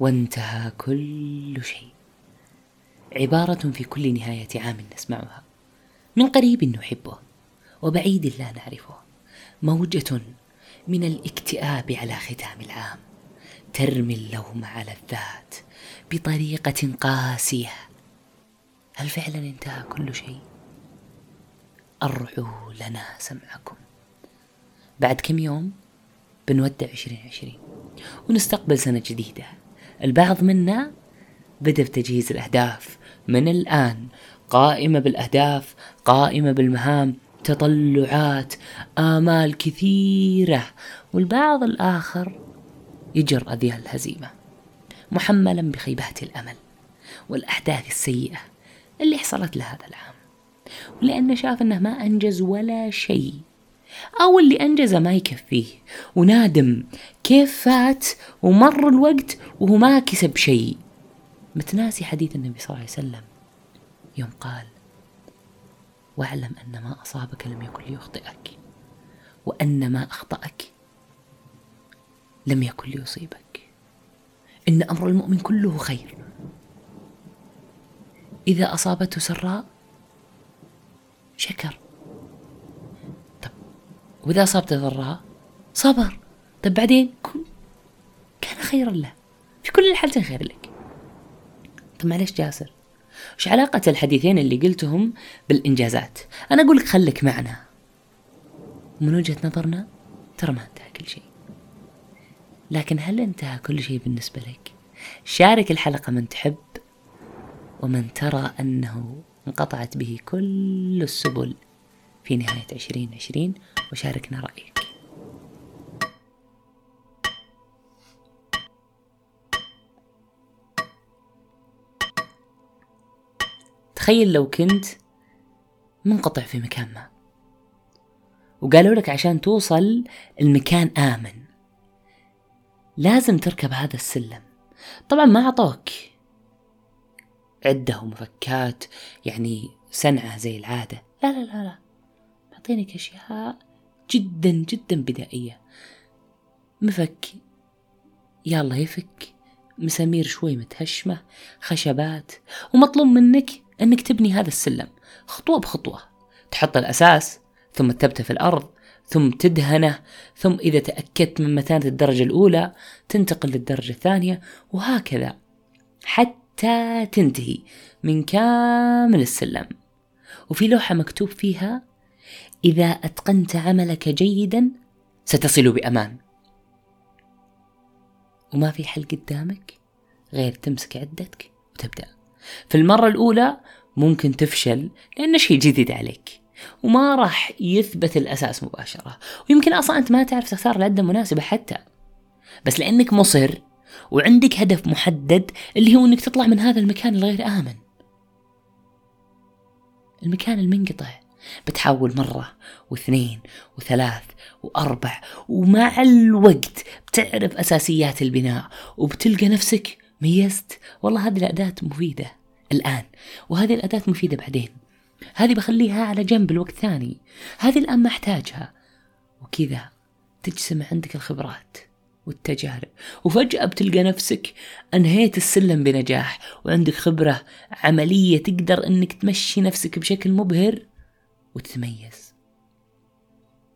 وانتهى كل شيء. عبارة في كل نهاية عام نسمعها. من قريب نحبه وبعيد لا نعرفه. موجة من الاكتئاب على ختام العام. ترمي اللوم على الذات بطريقة قاسية. هل فعلا انتهى كل شيء؟ أرعوا لنا سمعكم. بعد كم يوم؟ بنودع عشرين عشرين. ونستقبل سنة جديدة. البعض منا بدأ في تجهيز الأهداف. من الآن قائمة بالأهداف قائمة بالمهام تطلعات آمال كثيرة والبعض الآخر يجر أذيال الهزيمة محملا بخيبات الأمل والأحداث السيئة اللي حصلت له هذا العام. ولأنه شاف أنه ما أنجز ولا شيء. أو اللي أنجزه ما يكفيه. ونادم كيف فات ومر الوقت وهو ما كسب شيء. متناسي حديث النبي صلى الله عليه وسلم. يوم قال واعلم أن ما أصابك لم يكن ليخطئك وأن ما أخطأك لم يكن ليصيبك. إن أمر المؤمن كله خير. إذا أصابته سراء شكر. وإذا أصابته ضراء صبر. طب بعدين؟ كان خيرا له. في كل الحالتين خير لك. طب معلش جاسر وش علاقة الحديثين اللي قلتهم بالإنجازات؟ أنا أقول لك خليك معنا. من وجهة نظرنا ترى ما انتهى كل شيء. لكن هل انتهى كل شيء بالنسبة لك؟ شارك الحلقة من تحب ومن ترى أنه انقطعت به كل السبل. في نهاية عشرين عشرين وشاركنا رأيك. تخيل لو كنت منقطع في مكان ما. وقالوا لك عشان توصل المكان آمن. لازم تركب هذا السلم. طبعا ما أعطوك عدة ومفكات يعني سنعة زي العادة. لا لا لا لا. معطينك أشياء جدا جدا بدائية. مفك. يلا يفك. مسامير شوي متهشمة. خشبات. ومطلوب منك أنك تبني هذا السلم. خطوة بخطوة. تحط الأساس ثم تثبته في الأرض ثم تدهنه ثم إذا تأكدت من متانة الدرجة الأولى تنتقل للدرجة الثانية وهكذا. حتى تنتهي من كامل السلم. وفي لوحة مكتوب فيها إذا أتقنت عملك جيدا ستصل بأمان. وما في حل قدامك غير تمسك عدتك وتبدأ. في المرة الأولى ممكن تفشل لأن شيء جديد عليك وما راح يثبت الأساس مباشرة. ويمكن أصلا أنت ما تعرف تختار العدة المناسبة حتى. بس لأنك مصر وعندك هدف محدد اللي هو أنك تطلع من هذا المكان الغير آمن. المكان المنقطع. بتحاول مرة واثنين وثلاث وأربع ومع الوقت بتعرف أساسيات البناء وبتلقى نفسك ميزت. والله هذه الأداة مفيدة الآن وهذه الأداة مفيدة بعدين. هذه بخليها على جنب الوقت ثاني. هذه الآن ما أحتاجها. وكذا تجسم عندك الخبرات والتجارب وفجأة بتلقى نفسك أنهيت السلم بنجاح وعندك خبرة عملية تقدر أنك تمشي نفسك بشكل مبهر. وتتميز.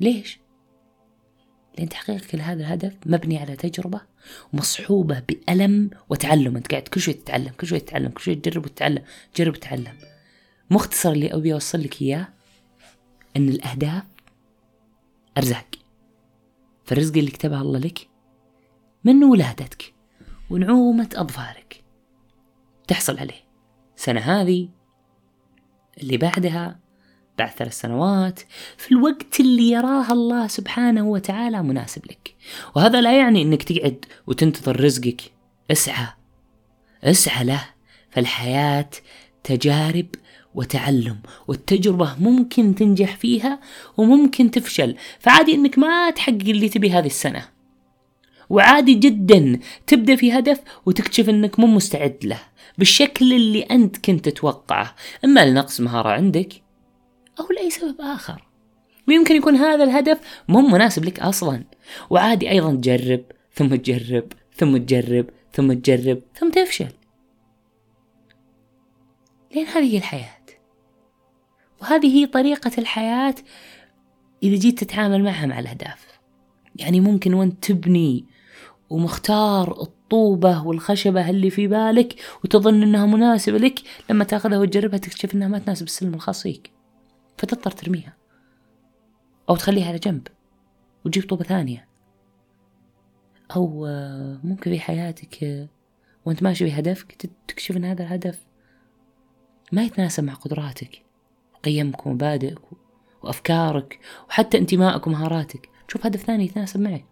ليش؟ لأن تحقيقك لهذا الهدف مبني على تجربة ومصحوبة بألم وتعلم. أنت قاعد كل شوي تتعلم كل شوي تتعلم كل شوي تجرب وتتعلم تجرب وتتعلم. مختصر اللي أبي أوصل لك إياه أن الأهداف أرزاق. فالرزق اللي كتبها الله لك من ولادتك ونعومة أظفارك تحصل عليه. السنة هذه اللي بعدها بعد ثلاث سنوات في الوقت اللي يراه الله سبحانه وتعالى مناسب لك. وهذا لا يعني إنك تقعد وتنتظر رزقك. اسعى. اسعى له. فالحياة تجارب وتعلم والتجربة ممكن تنجح فيها وممكن تفشل. فعادي إنك ما تحقق اللي تبي هذه السنة. وعادي جدا تبدأ في هدف وتكتشف إنك مو مستعد له بالشكل اللي أنت كنت تتوقعه. إما لنقص مهارة عندك أو لأي سبب آخر. ويمكن يكون هذا الهدف مو مناسب لك أصلا. وعادي أيضا تجرب ثم تجرب ثم تجرب ثم تجرب ثم تفشل. لأن هذه هي الحياة. وهذه هي طريقة الحياة إذا جيت تتعامل معها مع الأهداف. يعني ممكن وأنت تبني ومختار الطوبة والخشبة اللي في بالك وتظن إنها مناسبة لك لما تأخذها وتجربها تكتشف إنها ما تناسب السلم الخاص فيك. فتضطر ترميها. أو تخليها على جنب وتجيب طوبة ثانية. أو آه، ممكن في حياتك آه، وأنت ماشي بهدفك تكتشف إن هذا الهدف ما يتناسب مع قدراتك وقيمك ومبادئك وأفكارك وحتى انتمائك ومهاراتك. تشوف هدف ثاني يتناسب معك.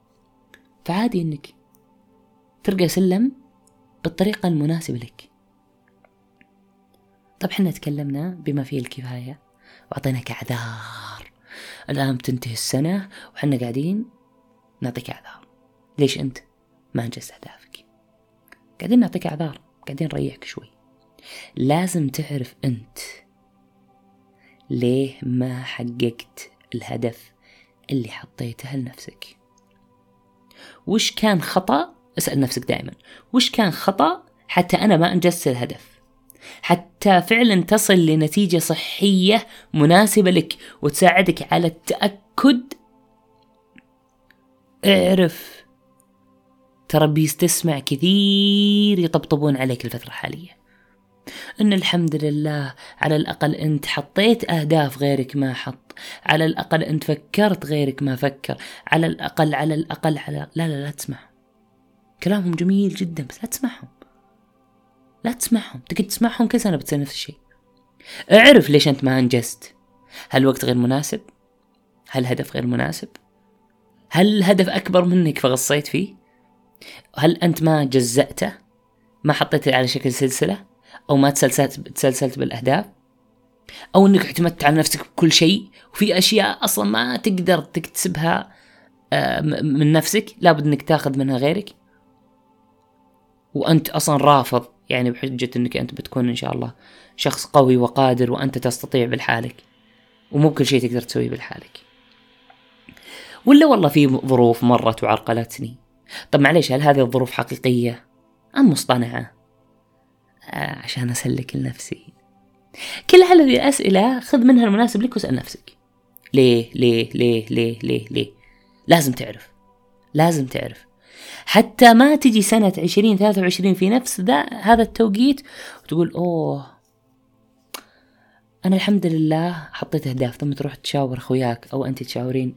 فعادي إنك ترقى سلم بالطريقة المناسبة لك. طب حنا تكلمنا بما فيه الكفاية. وأعطيناك أعذار. الآن بتنتهي السنة وحنا قاعدين نعطيك أعذار. ليش أنت ما أنجزت أهدافك؟ قاعدين نعطيك أعذار قاعدين نريحك شوي. لازم تعرف أنت ليه ما حققت الهدف اللي حطيته لنفسك. وش كان خطأ؟ اسأل نفسك دائما. وش كان خطأ حتى أنا ما أنجزت الهدف؟ حتى فعلا تصل لنتيجة صحية مناسبة لك وتساعدك على التأكد. اعرف ترى بيستسمع كثير يطبطبون عليك الفترة الحالية. إن الحمد لله على الأقل أنت حطيت أهداف غيرك ما حط على الأقل أنت فكرت غيرك ما فكر على الأقل على الأقل على لا لا لا تسمع كلامهم جميل جدا بس لا تسمعهم. لا تسمعهم تقعد تسمعهم كل سنة بتصير نفس الشيء. اعرف ليش أنت ما أنجزت. هل الوقت غير مناسب؟ هل الهدف غير مناسب؟ هل الهدف أكبر منك فغصيت فيه؟ هل أنت ما جزأته؟ ما حطيته على شكل سلسلة؟ أو ما تسلسلت, تسلسلت بالأهداف؟ أو أنك اعتمدت على نفسك بكل شيء وفي أشياء أصلا ما تقدر تكتسبها آه، من نفسك لابد أنك تاخذ منها غيرك. وأنت أصلا رافض يعني بحجة أنك أنت بتكون إن شاء الله شخص قوي وقادر وأنت تستطيع بالحالك. ومو بكل شيء تقدر تسويه بالحالك. ولا والله في ظروف مرت وعرقلتني. طب معليش هل هذه الظروف حقيقية؟ أم مصطنعة؟ آه عشان أسلك لنفسي. كل هذه الأسئلة خذ منها المناسب لك واسأل نفسك. ليه؟ ليه؟ ليه؟ ليه؟ ليه؟ ليه؟ لازم تعرف. لازم تعرف. حتى ما تجي سنة عشرين ثلاثة وعشرين في نفس ذا هذا التوقيت وتقول أوه أنا الحمد لله حطيت أهداف ثم تروح تشاور خوياك أو أنت تشاورين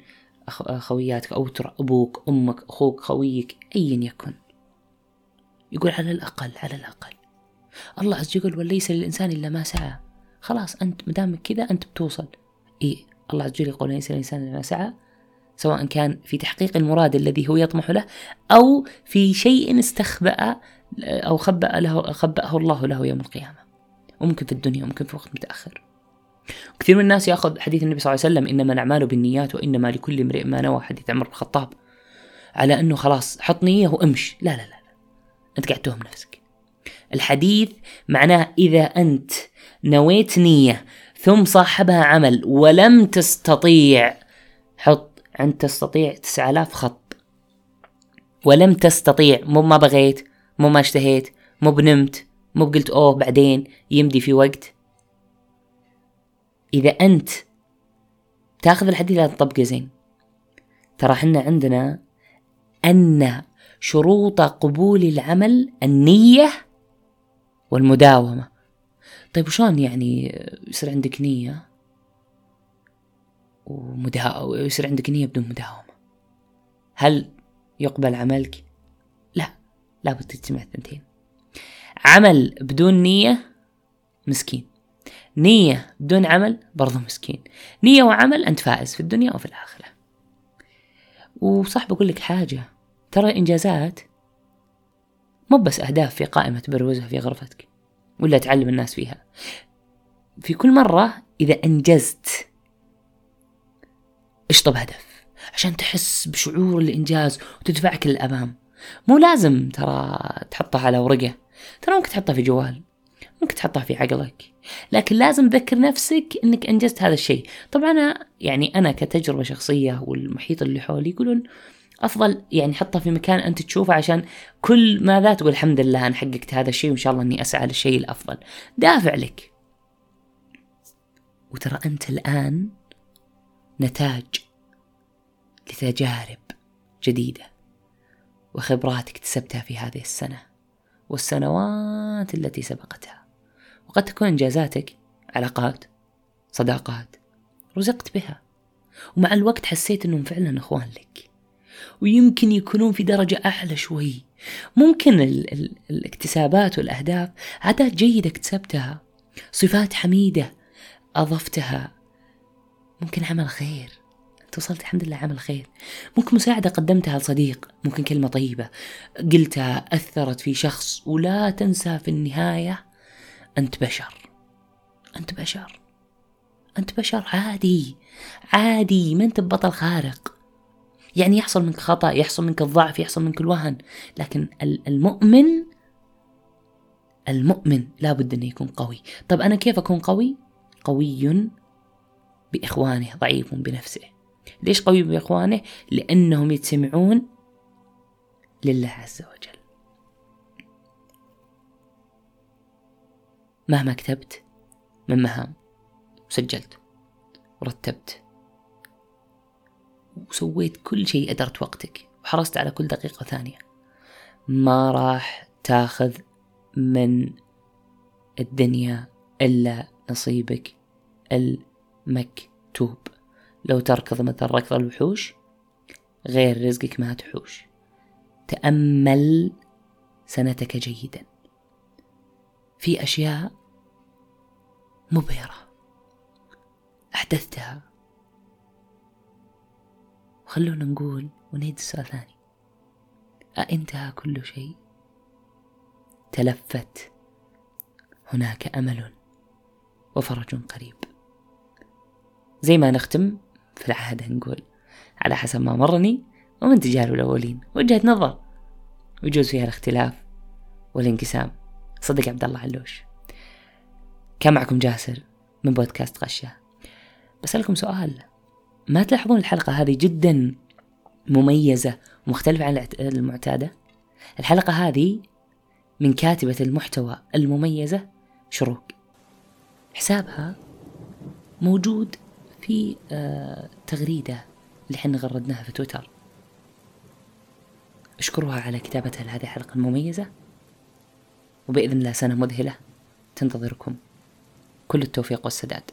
خوياتك أو تروح أبوك أمك أخوك خويك أيا يكن. يقول على الأقل على الأقل. الله عز وجل وليس للإنسان إلا ما سعى. خلاص أنت مدامك كذا أنت بتوصل. إيه الله عز وجل يقول ليس للإنسان إلا ما سعى. سواء كان في تحقيق المراد الذي هو يطمح له أو في شيء استخبأ أو خبأ له خبأه الله له يوم القيامة. وممكن في الدنيا وممكن في وقت متأخر. كثير من الناس يأخذ حديث النبي صلى الله عليه وسلم إنما الأعمال بالنيات وإنما لكل امرئ ما نوى حديث عمر بن الخطاب. على أنه خلاص حط نية وامش. لا لا لا, لا. أنت قاعد توهم نفسك. الحديث معناه إذا أنت نويت نية ثم صاحبها عمل ولم تستطيع حط أن تستطيع تسعة آلاف خط. ولم تستطيع مو ما بغيت مو ما اشتهيت مو بنمت مو بقلت أوه بعدين يمدي في وقت. إذا أنت تاخذ الحديث هذا تطبقه زين ترى حنا عندنا أن شروط قبول العمل النية والمداومة. طيب وشلون يعني يصير عندك نية؟ ومدا... ويصير عندك نية بدون مداومة. هل يقبل عملك؟ لا لابد تجتمع الثنتين. عمل بدون نية مسكين. نية بدون عمل برضو مسكين. نية وعمل أنت فائز في الدنيا وفي الآخرة. وصح بقول لك حاجة ترى الإنجازات مو بس أهداف في قائمة تبروزها في غرفتك ولا تعلم الناس فيها. في كل مرة إذا أنجزت اشطب هدف عشان تحس بشعور الإنجاز وتدفعك للأمام. مو لازم ترى تحطها على ورقة. ترى ممكن تحطها في جوال ممكن تحطها في عقلك لكن لازم تذكر نفسك إنك أنجزت هذا الشيء. طبعا أنا يعني أنا كتجربة شخصية والمحيط اللي حولي يقولون أفضل يعني حطها في مكان أنت تشوفه عشان كل ما ذا تقول الحمد لله أنا حققت هذا الشيء وإن شاء الله إني أسعى للشيء الأفضل. دافع لك. وترى أنت الآن نتاج لتجارب جديدة وخبرات اكتسبتها في هذه السنة والسنوات التي سبقتها. وقد تكون إنجازاتك علاقات صداقات رزقت بها. ومع الوقت حسيت إنهم فعلا إخوان لك. ويمكن يكونون في درجة أعلى شوي. ممكن ال ال الاكتسابات والأهداف عادات جيدة اكتسبتها صفات حميدة أضفتها ممكن عمل خير. أنت وصلت الحمد لله عمل خير. ممكن مساعدة قدمتها لصديق ممكن كلمة طيبة. قلتها أثرت في شخص ولا تنسى في النهاية أنت بشر. أنت بشر. أنت بشر عادي. عادي ما أنت بطل خارق. يعني يحصل منك خطأ يحصل منك الضعف يحصل منك الوهن. لكن المؤمن المؤمن لابد أنه يكون قوي. طب أنا كيف أكون قوي؟ قوي بإخوانه ضعيف بنفسه ليش قوي بإخوانه؟ لأنهم يتسمعون لله عز وجل مهما كتبت من مهام وسجلت ورتبت وسويت كل شيء أدرت وقتك وحرصت على كل دقيقة ثانية ما راح تاخذ من الدنيا إلا نصيبك المكتوب لو تركض مثل ركض الوحوش غير رزقك ما تحوش. تأمل سنتك جيدا. في أشياء مبهرة أحدثتها. خلونا نقول ونعيد السؤال ثاني. أانتهى كل شيء؟ تلفت. هناك أمل وفرج قريب. زي ما نختم في العادة نقول على حسب ما مرني ومن تجارب الأولين. وجهة نظر ويجوز فيها الاختلاف والانقسام. صدق عبد الله علوش. كان معكم جاسر من بودكاست غشة. بسألكم سؤال. ما تلاحظون الحلقة هذه جدا مميزة ومختلفة عن المعتادة؟ الحلقة هذه من كاتبة المحتوى المميزة شروق. حسابها موجود في آه تغريدة اللي حنا غردناها في تويتر. اشكرها على كتابتها لهذه الحلقة المميزة وبإذن الله سنة مذهلة. تنتظركم. كل التوفيق والسداد.